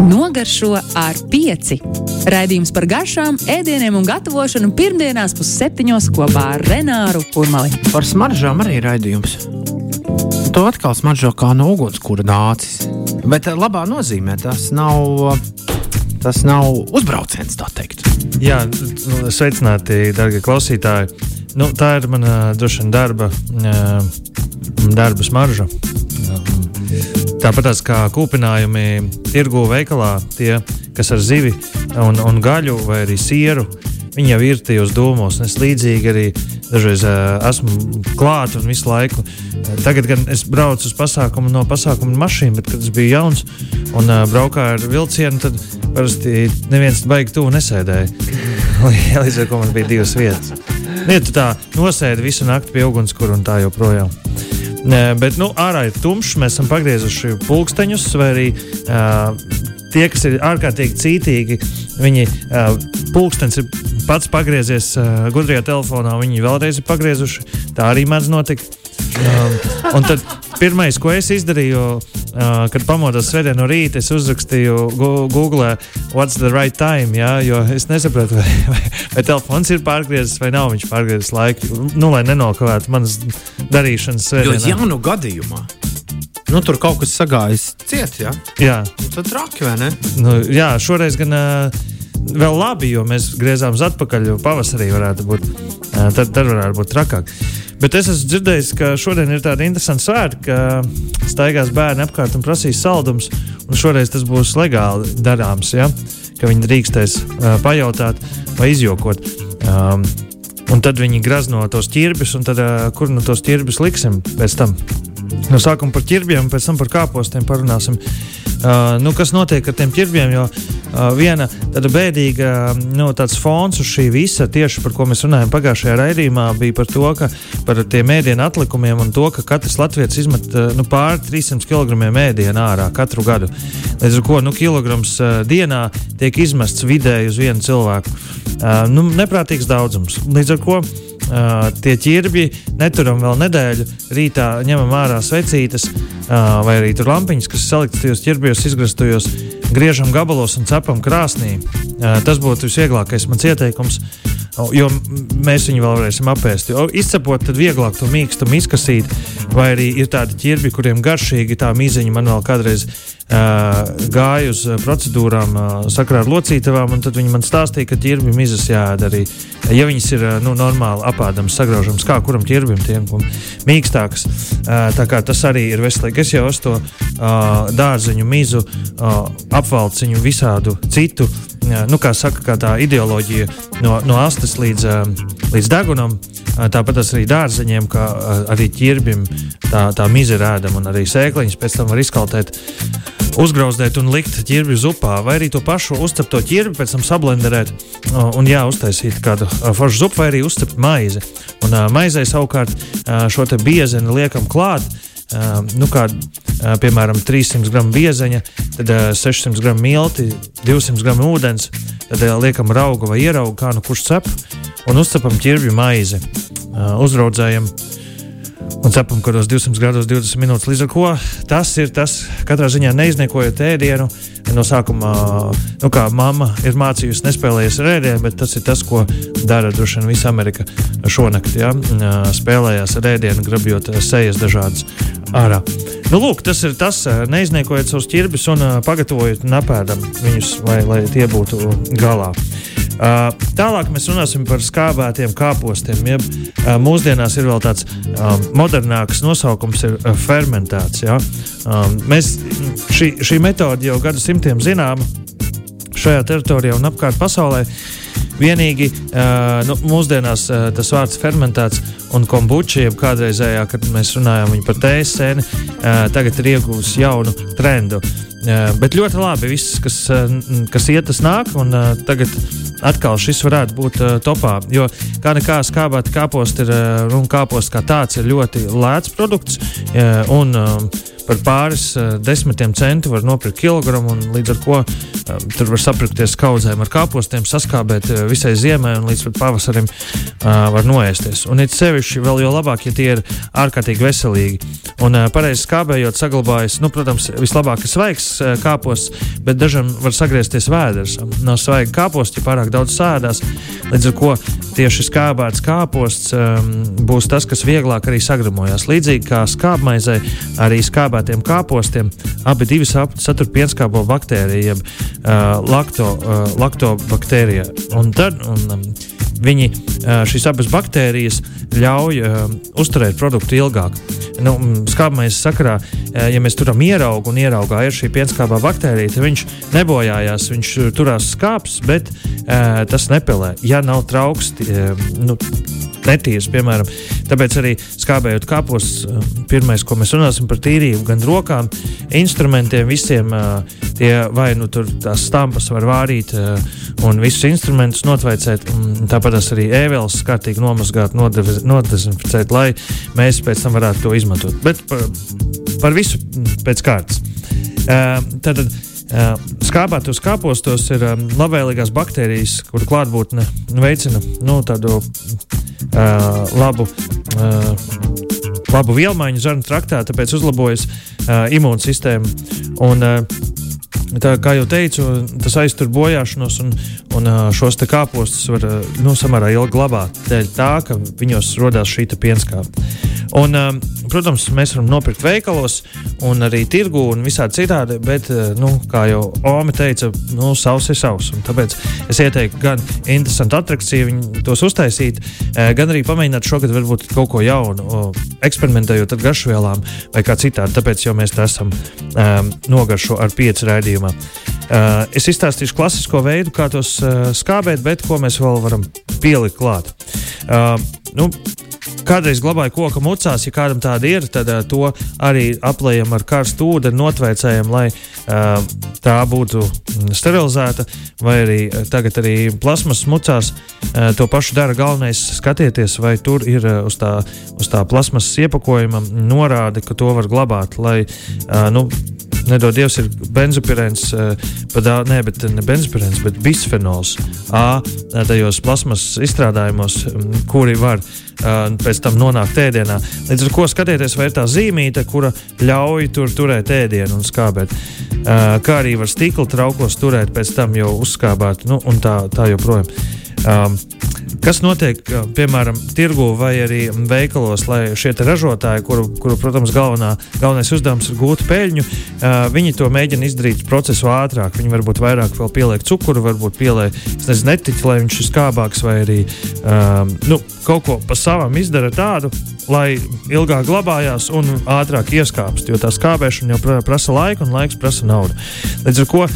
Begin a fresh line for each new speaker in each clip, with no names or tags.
Nogaršo ar pieci. Raidījums par garšām, ēdieniem un gatavošanu pirmdienās pusseptiņos kopā ar Renāru Kurmali.
Par smaržām arī raidījums. To atkal smaržo kā no ugunskura nācis. Bet eh, labā nozīmē tas nav, tas nav uzbrauciens, tā teikt.
Jā, sveicināti, darbie klausītāji. Nu, tā ir mana droši vien darba, darba smarža. Tāpat kā kūpinājumi tirgu veikalā, tie, kas ar zivi un, un gaļu vai arī sieru, viņi jau ir tajos domos. Es līdzīgi arī dažreiz uh, esmu klāts un visu laiku. Tagad gan es braucu uz pasākumu no pasākuma mašīnas, bet kad es biju jauns un uh, braukāju ar vilcienu, tad parasti neviens baigi tuvu nesēdēja. Līdz ar to man bija divas vietas. Ja tu tā nosēdi visu nakti pie ugunskura un tā joprojām. Bet nu, ārā ir tumšs, mēs esam pagriezuši pulksteņus, vai arī uh, tie, kas ir ārkārtīgi cītīgi, viņi uh, pulkstenis ir pats pagriezies uh, gudrajā telefonā, viņi vēlreiz ir pagriezuši. Tā arī mēdz notikt. Um, un tad pirmais, ko es izdarīju, uh, kad pamodos svētdien no rīta, es uzrakstīju Google, what's the right time, jā, jo es nesapratu, vai, vai, vai telefons ir pārgriezis vai nav viņš pārgriezis laiku, nu, lai nenokavētu manas darīšanas svētdienā.
Jo jaunu gadījumā. Nu, tur kaut kas sagājis ciet, ja?
jā.
Nu, tad traki, vai ne?
Nu, jā, šoreiz gan uh, vēl labi, jo mēs griezām uz atpakaļ, pavasarī varētu būt, tad, tad varētu būt trakāk. Bet es esmu dzirdējis, ka šodien ir tāda interesanta svētka, ka staigās bērni apkārt un prasīs saldumus. Šoreiz tas būs legāli darāms, ja? ka viņi drīkstēs uh, pajautāt vai izjokot. Um, un tad viņi grazno tos ķirbjus, un tad, uh, kur nu tos ķirbjus liksim pēc tam? No sākuma par ķirbjiem, pēc tam par kāpostiem parunāsim. Uh, nu, kas notiek ar tiem ķirbjiem? Jo uh, viena tāda bēdīga nu, fons uz šī visa, tieši par ko mēs runājam pagājušajā raidījumā, bija par to, ka par tiem mēdienu atlikumiem un to, ka katrs latviečs izmet uh, nu, pāri 300 kg mēdienu ārā katru gadu. Līdz ar to nu, kilograms uh, dienā tiek izmests vidēji uz vienu cilvēku. Uh, nu, neprātīgs daudzums. Līdz ar to Uh, tie ķirbji neturam vēl nedēļu. Rītā ņemam ārā svecītes uh, vai arī tur lampiņas, kas saliktas tajos ķirbjos, izgrastojos, griežam gabalos un cepam krāsnī. Uh, tas būtu visvieglākais mans ieteikums. Jo mēs viņu vēl varēsim apēst. Jo izcepot, tad vieglāk to mīkstumu izkasīt. Vai arī ir tādi ķirbi, kuriem garšīgi tā mīziņa man vēl kādreiz uh, gāja uz procedūrām uh, sakrā ar locītavām. Tad viņi man stāstīja, ka ķirbi mizas jāēd arī. Ja viņas ir nu, normāli apēdamas, sagraužamas, kā kuram ķirbim, tiem mīkstākas. Tā kā tas arī ir veselīgi. Es jau uz to dārzeņu mizu, apvalciņu, visādu citu nu, kā saka, kā tā ideoloģija no, no astes līdz, līdz degunam. Tāpat arī dārzeņiem, kā arī ķirbim, tā, tā mize ir ēdama un arī sēkliņas pēc tam var izkaltēt. Uzgrauzdēt un likt ķirbi zupā, vai arī to pašu uzcepto ķirbi, pēc tam sablenderēt un jā, uztaisīt kādu foršu zupu, vai arī uzcept maizi. Un maizei savukārt šo biezeni liekam klāt, Uh, nu, kā, uh, piemēram, 300 gramu biezeņa, tad uh, 600 gramu milti, 200 gramu ūdens, tad liekam raugu vai ieraugu, kā nu kurš cep, un uzcepam ķirbju maizi. Uzraudzējam un cepam kādos 200 grados 20 minūtes. Līdz ar to tas ir tas, katrā ziņā neizniekojot ēdienu. No sākuma, nu, kā mamma ir mācījusi, nespēlējies ar ēdienu, bet tas ir tas, ko dara droši vien visa Amerika šonakt. Ja? Spēlējās ar ēdienu, grabjot sejas dažādas ārā. Nu, lūk, tas ir tas, neizniekojot savus ķirbis un pagatavojot un apēdam viņus, lai, lai tie būtu galā. Uh, tālāk mēs runāsim par skābētiem kāpostiem. Jeb, uh, mūsdienās ir vēl tāds um, modernāks nosaukums, ir uh, fermentēts. Ja? Um, mēs, šī, šī metode jau gadsimtiem zināma šajā teritorijā un apkārt pasaulē. Vienīgi uh, nu, mūsdienās uh, tas vārds fermentēts un kombuča, jeb kādreizējā, kad mēs runājām par tēsēni, uh, tagad ir iegūs jaunu trendu. Uh, bet ļoti labi, viss, kas, uh, kas iet, tas nāk. Un, uh, tagad atkal šis varētu būt uh, topā. Jo kā nekā skābēta kāpost ir, uh, un kāpost kā tāds ir ļoti lēts produkts. Uh, un, uh, par pāris uh, desmitiem centu var nopirkt kilogramu. Līdz ar to uh, tur var saprikties kaudzēm ar kāpostiem, saskābēt visai ziemai un līdz pavasarim var noēsties. Un it sevišķi vēl jo labāk, ja tie ir ārkārtīgi veselīgi. Un pareizi skābējot, saglabājas, nu, protams, vislabāk ir svaigs kāposts, bet dažam var sagriezties vēders. Nav svaigi kāposti, ja pārāk daudz sēdās. Līdz ar to tieši skābēts kāposts um, būs tas, kas vieglāk arī sagramojās. Līdzīgi kā skābmaizei, arī skābētiem kāpostiem abi divi satur pienskābo baktēriju, jeb uh, lakto, uh, laktobakteriju. Un tad un, um, viņi šīs abas baktērijas ļauj uh, uzturēt produktu ilgāk. Nu, skābmaizes sakarā, ja mēs turam ieraugu un ieraugā ir šī pienskābā baktērija, tad viņš nebojājās, viņš turās skāps, bet uh, tas nepelē. Ja nav trauksti, uh, nu, netīrs, piemēram. Tāpēc arī skābējot kapos, eh, pirmais, ko mēs runāsim par tīrību, gan rokām, instrumentiem, visiem eh, tie vai nu tur tās stampas var vārīt eh, un visus instrumentus notveicēt. Tāpat arī ēveles kārtīgi nomazgāt, nodezinficēt, lai mēs pēc tam varētu to izmantot. Bet par, par visu pēc kārtas. Tātad, skābētos kāpostos ir labvēlīgās baktērijas, kuru klātbūtne veicina nu, tādu uh, labu, uh, labu vielmaiņu zarnu traktā, tāpēc uzlabojas uh, imūnsistēma. Un, uh, Tā, kā jau teicu, tas aiztur bojāšanos, un, un šos kāpostus var nu, samērā ilgi glabāt. Dēļ tā, ka viņos radās šī pienskāpe. Un, protams, mēs varam nopirkt veikalos, un arī tirgu un visādi citādi, bet, nu, kā jau Ome teica, nu, savs ir savs. Tāpēc es ieteiktu gan interesantu attrakciju tos uztaisīt, gan arī pamēģināt šogad varbūt kaut ko jaunu, eksperimentējot ar garšvielām vai kā citādi. Tāpēc jau mēs esam um, nogaršo ar pieci raidījumu gadījumā. Uh, es izstāstīšu klasisko veidu, kā tos uh, skābēt, bet ko mēs vēl varam pielikt klāt. Uh, nu, Kādreiz glabāju koku mucās, ja kādam tāda ir, tad uh, to arī aplējam ar karstu ūdeni, notveicējam, lai uh, tā būtu sterilizēta. Vai arī uh, tagad arī plasmas mucās uh, to pašu dara. Galvenais skatieties, vai tur ir uh, uz tā, uz tā plasmas iepakojuma norāde, ka to var glabāt, lai uh, nu, nedod Dievs, ir benzopirēns, uh, ne, bet ne benzopirēns, bet bisfenols A tajos plasmas izstrādājumos, kuri var pēc tam nonākt ēdienā. Līdz ar to skatieties, vai ir tā zīmīte, kura ļauj tur turēt ēdienu un skābēt. Kā arī var stikla traukos turēt, pēc tam jau uzskābēt, nu, un tā, tā joprojām. Um, Kas notiek, piemēram, tirgu vai arī veikalos, lai šie ražotāji, kuru, kuru protams, galvenā, galvenais uzdevums ir gūt peļņu, uh, viņi to mēģina izdarīt procesu ātrāk. Viņi varbūt vairāk pieliek cukuru, varbūt pieliek netiķi, lai viņš ir skābāks, vai arī um, nu, kaut ko pa savam izdara tādu, lai ilgāk glabājās un ātrāk ieskāpst. Jo tā skābēšana jau prasa laiku, un laiks prasa naudu. Līdz ar to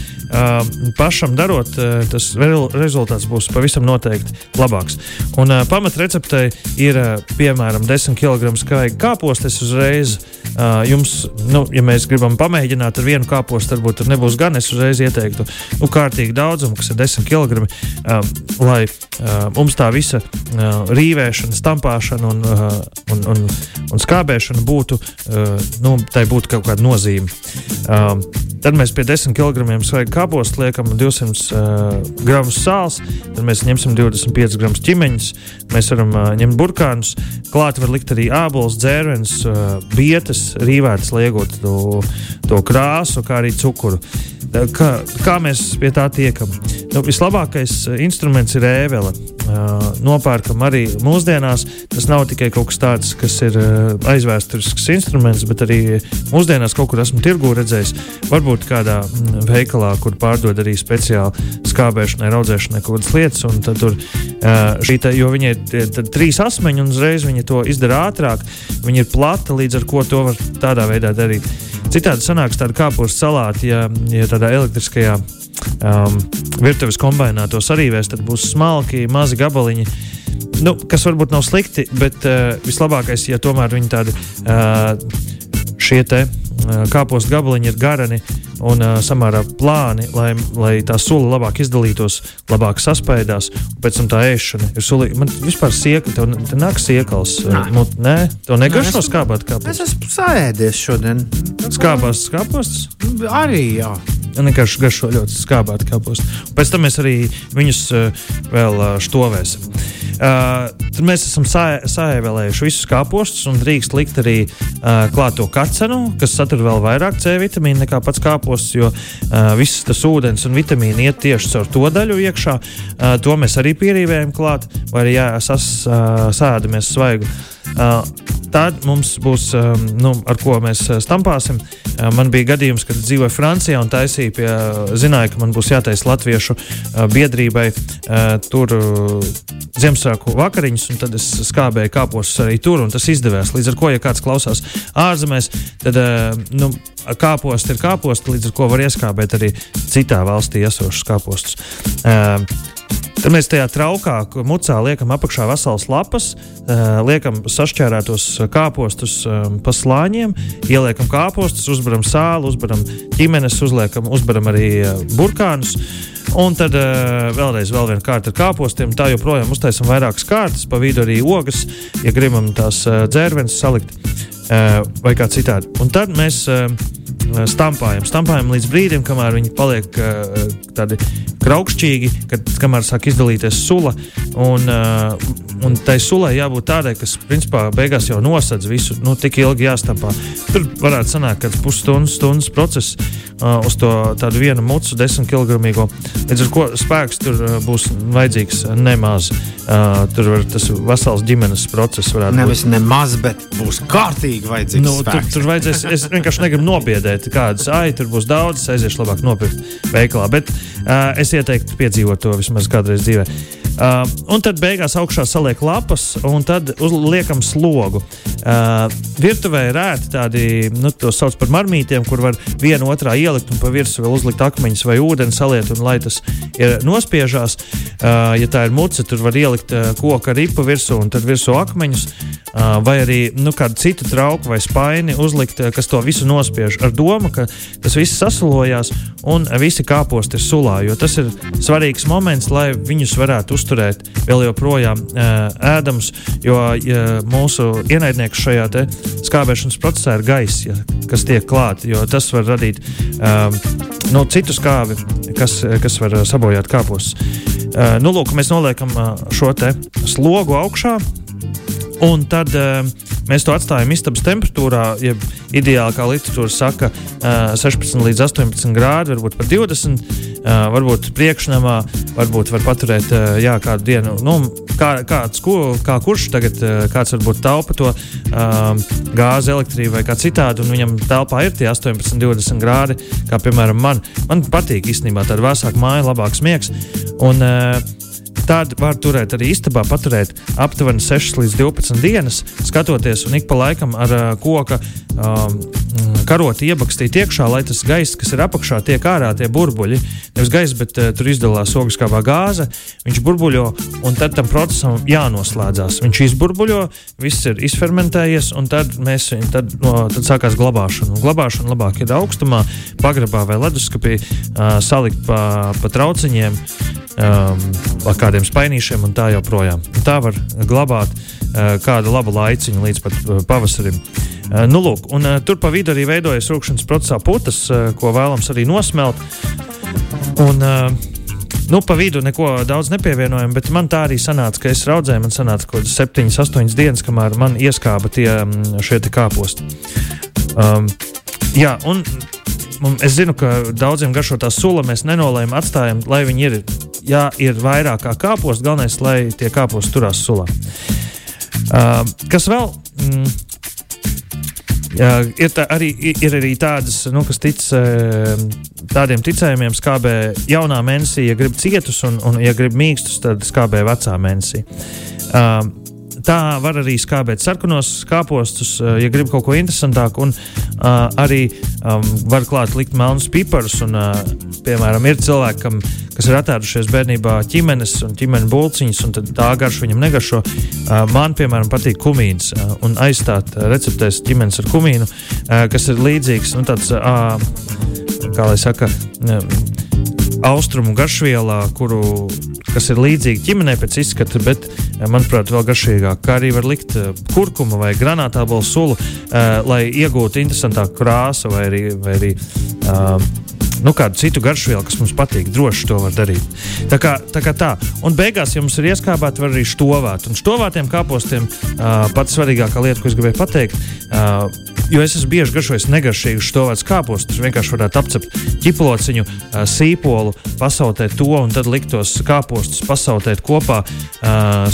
pašam darot, uh, tas rezultāts būs pavisam noteikti labāks. Un uh, pamatreceptei ir uh, piemēram 10 kg skaiga kāpostes uzreiz. Jums, nu, ja mēs gribam pamēģināt ar vienu kāpostu, varbūt tur nebūs gan. Es uzreiz ieteiktu nu, kārtīgi daudzumu, kas ir 10 kg, uh, lai uh, mums tā visa rīvēšana, stampāšana un, un, un, un skābēšana būtu, nu, tai būtu kaut kāda nozīme. Tad mēs pie 10 kg svaiga kāpostu liekam 200 uh, gramus sāls, tad mēs ņemsim 25 gramus ķīmeņus, mēs varam uh, ņemt burkānus, klāt var likt arī ābolus, dzērvenes, uh, bietas, rīvētas, lai iegūtu to, to krāsu, kā arī cukuru. Kā, kā mēs pie tā tiekam? Nu, vislabākais instruments ir ēvele. Uh, nopērkam arī mūsdienās. Tas nav tikai kaut kas tāds, kas ir uh, aizvēsturisks instruments, bet arī mūsdienās kaut kur esmu tirgū redzējis. Varbūt kādā veikalā, kur pārdod arī speciāli skābēšanai, audzēšanai kaut kādas lietas. Tad tur šī tā, jo viņi ir trīs asmeņi un uzreiz viņi to izdara ātrāk. Viņi ir plata, līdz ar to to var tādā veidā darīt. Citādi sanāks tāda kāpos salāti, ja, ja tādā elektriskajā um, virtuves kombinā to sarīvēs, tad būs smalki, mazi gabaliņi. Nu, kas varbūt nav slikti, bet uh, vislabākais, ja tomēr viņi tādi uh, šie te kāpostu gabaliņi ir garani un uh, samērā plāni, lai, lai tā sula labāk izdalītos, labāk saspēdās. Pēc tam tā ēšana ir sulīga. Man vispār sieka, tev, tev nāk siekals. Nē, nu, nē tev negaršo skābāt kāpēc.
Es esmu sēdies šodien.
Skābās skāpostas?
Arī jā.
Vienkārši garšo ļoti skābētu kāpostu. Pēc tam mēs arī viņus uh, vēl uh, štovēsim. Uh, tad mēs esam saēvēlējuši visus kāpostus un drīkst likt arī uh, klāt to kacenu, kas satur vēl vairāk C vitamīnu nekā pats kāposts, jo uh, viss tas ūdens un vitamīni iet tieši caur to daļu iekšā. Uh, to mēs arī pierīvējam klāt, vai arī jā, sas, uh, sēdamies svaigu. Uh, tad mums būs, um, nu, ar ko mēs stampāsim. Uh, man bija gadījums, kad dzīvoju Francijā un taisīju pie, zināju, ka man būs jātaisa latviešu biedrībai tur Ziemassvētku vakariņas, un tad es skābēju kāpostus arī tur, un tas izdevās. Līdz ar to, ja kāds klausās ārzemēs, tad nu, kāposti ir kāposti, līdz ar to var ieskābēt arī citā valstī esošus kāpostus. Tad mēs tajā traukā, mucā liekam apakšā veselas lapas, liekam sašķērētos kāpostus pa slāņiem, ieliekam kāpostus, uzbaram sāli, uzbaram ķīmenes, uzliekam, uzbaram arī burkānus. Un tad uh, vēlreiz vēl viena kārta ar kāpostiem. Tā joprojām uztaisām vairākas kārtas, pa vidu arī ogas, ja gribam tās uh, dzērvenes salikt uh, vai kā citādi. Un tad mēs uh, stampājam, stampājam līdz brīdim, kamēr viņi paliek uh, tādi kraukšķīgi, kad, kamēr sāk izdalīties sula. Un, uh, un tai sulai jābūt tādai, kas principā beigās jau nosedz visu, nu, tik ilgi jāstampā. Tur varētu sanākt, ka pusstundas, stundas process uh, uz to tādu vienu mucu, desmit kg. Līdz ar to spēks tur būs vajadzīgs nemaz. Uh, tur var tas vesels ģimenes process.
Nevis būt. nemaz, bet būs kārtīgi vajadzīgs. Nu,
tur, tur vajadzēs, es vienkārši negribu nobiedēt kādas, ai, tur būs daudz, aiziešu labāk nopirkt veikalā. Bet uh, es ieteiktu piedzīvot to vismaz kādreiz dzīvē. Uh, un tad beigās augšā saliek lapas, un tad liekam slogu. Uh, virtuvē ir ērti tādi, nu, to sauc par marmītiem, kur var vienu otrā ielikt un pa virsmu vēl uzlikt akmeņus vai ūdeni saliet, un lai tas ir nospiežās. Uh, ja tā ir muca, tur var ielikt uh, koka ripu virsū un tad virsū akmeņus. Uh, vai arī nu, kādu citu trauku vai spaini uzlikt, uh, kas to visu nospiež ar domu, ka tas viss sasalojās un visi kāposti ir sulā. Jo tas ir svarīgs moments, lai viņus varētu uzturēt vēl joprojām ēdamus, jo ja mūsu ienaidnieks šajā skābēšanas procesā ir gaiss, ja, kas tiek klāts, jo tas var radīt um, nu, citu skābi, kas, kas var sabojāt kāpostus. Uh, nu, lūk, mēs noliekam šo slogu augšā. Un tad uh, mēs to atstājam istabas temperatūrā, ja ideāli, kā literatūra saka, uh, 16 līdz 18 grādi, varbūt pat 20. Uh, varbūt priekšnamā, varbūt var paturēt uh, jā, kādu dienu. Nu, kā, kāds, ko, kā kurš tagad, uh, kāds varbūt taupa to uh, gāzi, elektrību vai kā citādi, un viņam telpā ir tie 18, 20 grādi, kā piemēram man. Man patīk īstenībā tāda vēsāka māja, labāks miegs. Un, uh, Tad var turēt arī istabā, paturēt aptuveni 6 līdz 12 dienas, skatoties un ik pa laikam ar uh, koka um, karoti iebakstīt iekšā, lai tas gaiss, kas ir apakšā, tiek ārā tie burbuļi. Nevis gaiss, bet uh, tur izdalās ogliskābā gāze, viņš burbuļo, un tad tam procesam jānoslēdzās. Viņš izburbuļo, viss ir izfermentējies, un tad, mēs, tad, no, tad sākās glabāšana. Un glabāšana labāk ir augstumā, pagrabā vai leduskapī, uh, salikt pa, pa trauciņiem um, ar kādiem spainīšiem un tā joprojām. Un tā var glabāt uh, kādu labu laiciņu līdz pat uh, pavasarim. Uh, nu, lūk, un, uh, tur pa vidu arī veidojas rūkšanas procesā putas, uh, ko vēlams arī nosmelt. Un, uh, Nu, pa vidu neko daudz nepievienojam, bet man tā arī sanāca, ka es raudzēju, man sanāca kaut kādas 7, 8 dienas, kamēr man ieskāba tie mm, šie kāposti. Um, jā, un es zinu, ka daudziem garšo tā sula mēs nenolējam, atstājam, lai viņi ir ja ir vairāk kā kāposts, galvenais, lai tie kāposti turās sulā. Uh, kas vēl? Mm, Jā, ir, tā, arī, ir arī tādas, nu, kas tic tādiem ticējumiem, skābē jaunā mēnesī, ja grib cietus, un, un ja grib mīkstus, tad skābē vecā mēnesī. Uh, tā var arī skābēt sarkanos kāpostus, ja grib kaut ko interesantāku. Un uh, arī um, var klāt likt melnus piparus. Un, uh, piemēram, ir cilvēki, kam, kas ir attēlušies bērnībā ķimenes un ķimeņa bulciņas, un tā garša viņam negaršo. Uh, man, piemēram, patīk kumīns uh, un aizstāt receptēs ķimenes ar kumīnu, uh, kas ir līdzīgs, nu, tāds, uh, kā lai saka, uh, austrumu garšvielā, kuru, kas ir līdzīga ģimenei pēc izskata, bet, eh, manuprāt, vēl garšīgāk. Kā arī var likt eh, kurkumu vai granātābolu sulu, uh, lai iegūtu interesantāku krāsu vai arī, vai arī nu, kādu citu garšvielu, kas mums patīk. Droši to var darīt. Tā kā tā. Kā tā. Un beigās, ja mums ir ieskābēta, var arī štovāt. Un štovātiem kāpostiem uh, pats svarīgākā lieta, ko es gribēju pateikt, uh, jo es esmu bieži garšojis negaršīgus štovētus kāpostus. Vienkārši varētu apcept ķiplociņu, sīpolu, pasautēt to un tad likt tos kāpostus pasautēt kopā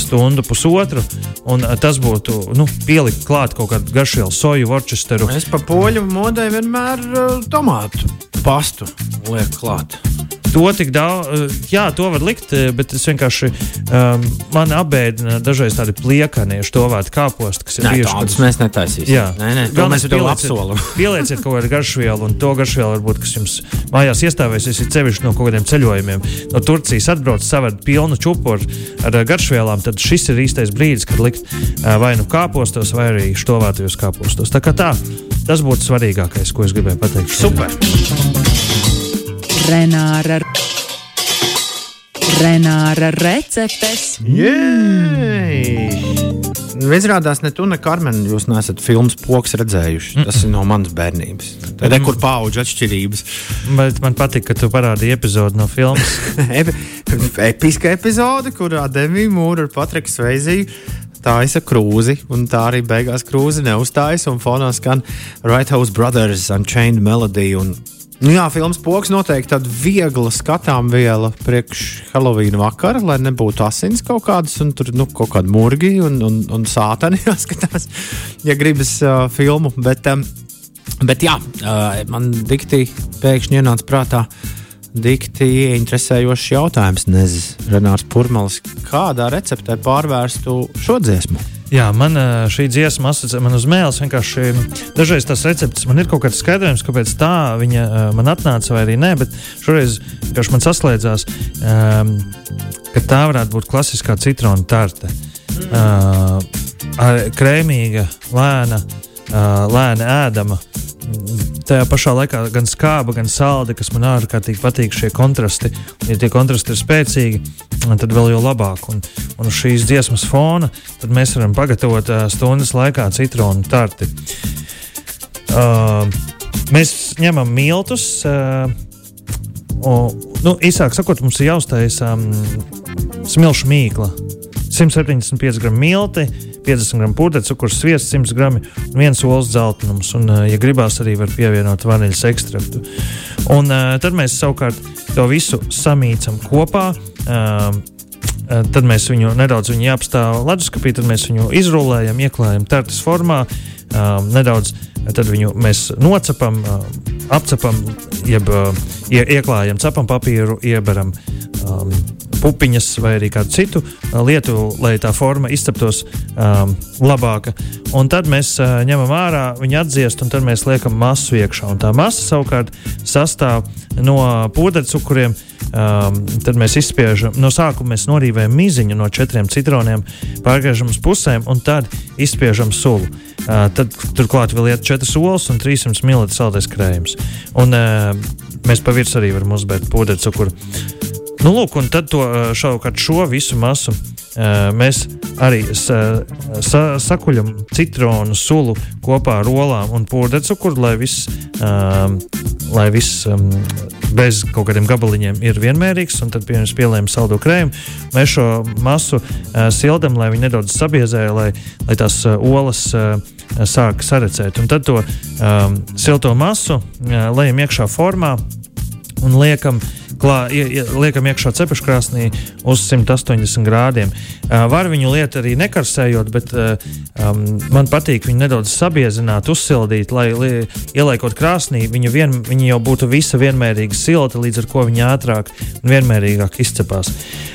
stundu, pusotru. Un, tas būtu nu, pielikt klāt kaut kādu garšvielu, soju, worcesteru.
Es pa poļu modē vienmēr tomātu pastu liek klāt.
To tik daudz, eh, jā, to var likt, eh, bet es vienkārši um, man apbēdina dažreiz tādi pliekanie štovēti kāposti, kas ir
Nē,
tieši
tādus mēs netaisīsim.
Jā,
nē, nē, to mēs tev apsolam.
pielieciet kaut kādu garšvielu, un to garšvielu varbūt, kas jums mājās iestāvēsies, ir sevišķi no kaut kādiem ceļojumiem. No Turcijas atbrauc savādi pilnu čupu ar, ar garšvielām, tad šis ir īstais brīdis, kad likt vai nu kāpostos, vai arī štovētajos kāpostos. Tā kā tā, tas būtu svarīgākais, ko es gribēju pateikt.
Super!
Renāra, Renāra receptes.
Jēj! Nu, Izrādās, ne tu, ne Karmen, jūs neesat filmas poks redzējuši. Tas ir no manas bērnības. Tad ir kur paudžu atšķirības.
Bet man patīk, ka tu parādīji epizodi no filmas.
Episka epizode, kurā Demija Mūra ar Patriku Sveiziju taisa krūzi, un tā arī beigās krūzi neuzstājas, un fonā skan Right House Brothers Unchained Melody. Un Nu jā, filmas poks noteikti tāda viegla skatām viela priekš Halloween vakara, lai nebūtu asins kaut kādas, un tur nu, kaut kāda murgi un, un, un sātani jāskatās, ja gribas uh, filmu. Bet, um, bet jā, uh, man dikti pēkšņi ienāca prātā. Dikti interesējošs jautājums, nezinu, Renārs Pūraņš, kādā receptē pārvērstu šo dziesmu?
Jā, man šī dziesma asociē man uz mēles. Vienkārši dažreiz tas recepts man ir kaut kāds skaidrojums, kāpēc tā viņa man atnāca vai arī nē, bet šoreiz man saslēdzās, um, ka tā varētu būt klasiskā citronu tarte. Uh, krēmīga, lēna, uh, lēna ēdama. Tajā pašā laikā gan skāba, gan saldi, kas man ārkārtīgi patīk, šie kontrasti. Ja tie kontrasti ir spēcīgi, tad vēl jau labāk. Un, un uz šīs dziesmas fona mēs varam pagatavot stundas laikā citronu tarti. Uh, mēs ņemam miltus. Uh, un, nu, īsāk sakot, mums ir jāuztaisa um, smilšu mīkla. 175 gramu milti, 50 gramu pūdeļa, cukurs, sviests, 100 gramu un viens olas dzeltenums. Un, ja gribās, arī var pievienot vaniļas ekstraktu. Un tad mēs savukārt to visu samīcam kopā. Um, tad mēs viņu nedaudz viņu apstāvam leduskapī, tad mēs viņu izrullējam, ieklājam tartas formā, um, nedaudz tad viņu mēs nocepam, uh, apcepam, jeb uh, ie, ieklājam cepam papīru, ieberam um, pupiņas vai arī kādu citu lietu, lai tā forma izceptos um, labāka. Un tad mēs uh, ņemam ārā, viņu atdziest, un tad mēs liekam masu iekšā. Un tā masa savukārt sastāv no pūdeļcukuriem. Um, tad mēs izspiežam, no sākuma mēs norīvējam mīziņu no četriem citroniem, pārgriežam uz pusēm un tad izspiežam sulu. Uh, tad turklāt vēl iet 4 olas un 300 ml saldais krējums. Un, uh, mēs pa virsmu arī varam uzbērt pūdeļcukuru. Nu, lūk, un tad to, šaukārt šo visu masu mēs arī sa, sa, sakuļam citronu sulu kopā ar olām un pūdeļcukuru, lai viss, um, lai viss um, bez kaut kādiem gabaliņiem ir vienmērīgs. Tad pie mums pielējam saldo krējumu. Mēs šo masu uh, sildam, lai viņi nedaudz sabiezē, lai, lai tās uh, olas uh, sāk sarecēt. Un tad to um, silto masu uh, lejam iekšā formā un liekam klā, ie, ie, liekam iekšā cepeškrāsnī uz 180 grādiem. Uh, var viņu lietu arī nekarsējot, bet uh, um, man patīk viņu nedaudz sabiezināt, uzsildīt, lai li, ieliekot krāsnī, viņa, vien, viņa jau būtu visa vienmērīgi silta, līdz ar to viņa ātrāk un vienmērīgāk izcepās.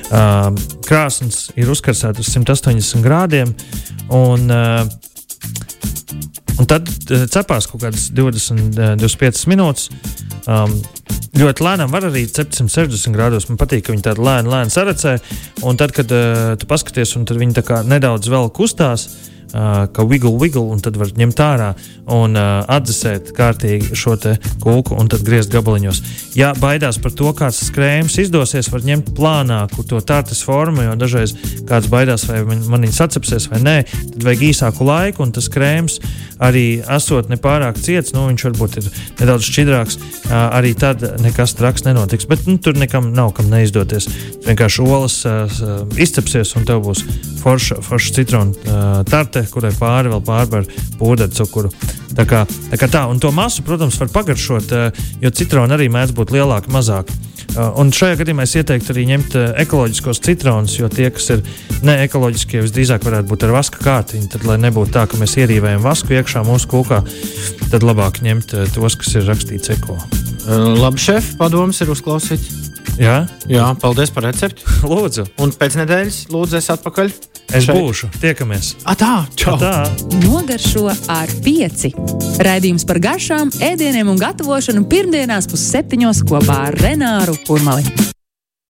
Uh, krāsns ir uzkarsēts uz 180 grādiem. Un, uh, Un tad uh, cepās kaut kādas 20, uh, 25 minūtes. Um, ļoti lēnām, var arī 760 grādos. Man patīk, ka viņi tādu lēnu, lēnu saracē. Un tad, kad uh, tu paskaties, un viņi nedaudz vēl kustās, uh, ka wiggle, wiggle, un tad var ņemt ārā un atdzesēt kārtīgi šo kūku un tad griezt gabaliņos. Ja baidās par to, kāds krējums izdosies, var ņemt plānāku to tārtas formu, jo dažreiz kāds baidās, vai man, man viņa sacepsies vai nē, tad vajag īsāku laiku, un tas krējums arī esot nepārāk ciets, nu, viņš varbūt ir nedaudz šķidrāks, arī tad nekas traks nenotiks. Bet nu, tur nekam nav kam neizdoties. Vienkārši olas izcepsies, un tev būs forša, forša citrona uh, tarte, kurai pāri vēl pārbar pūderu cukuru. Tā kā, tā kā tā, un to masu, protams, var pagaršot, uh, jo citrona arī mēdz būt lielāka, mazāka. Uh, un šajā gadījumā es ieteiktu arī ņemt uh, ekoloģiskos citronus, jo tie, kas ir neekoloģiskie, visdrīzāk varētu būt ar vaska kārtiņu. Tad, lai nebūtu tā, ka mēs ierīvējam vasku iekšā mūsu kūkā, tad labāk ņemt tos, kas ir rakstīts eko.
Labi, šef, padoms ir uzklausīts.
Jā?
Jā, paldies par recepti.
lūdzu.
Un pēc nedēļas, lūdzu, es atpakaļ.
Es šeit. būšu. Tiekamies.
A, tā, čau. A,
tā. Nogaršo ar pieci. Raidījums par garšām, ēdieniem un gatavošanu pirmdienās pusseptiņos kopā ar Renāru Kurmali.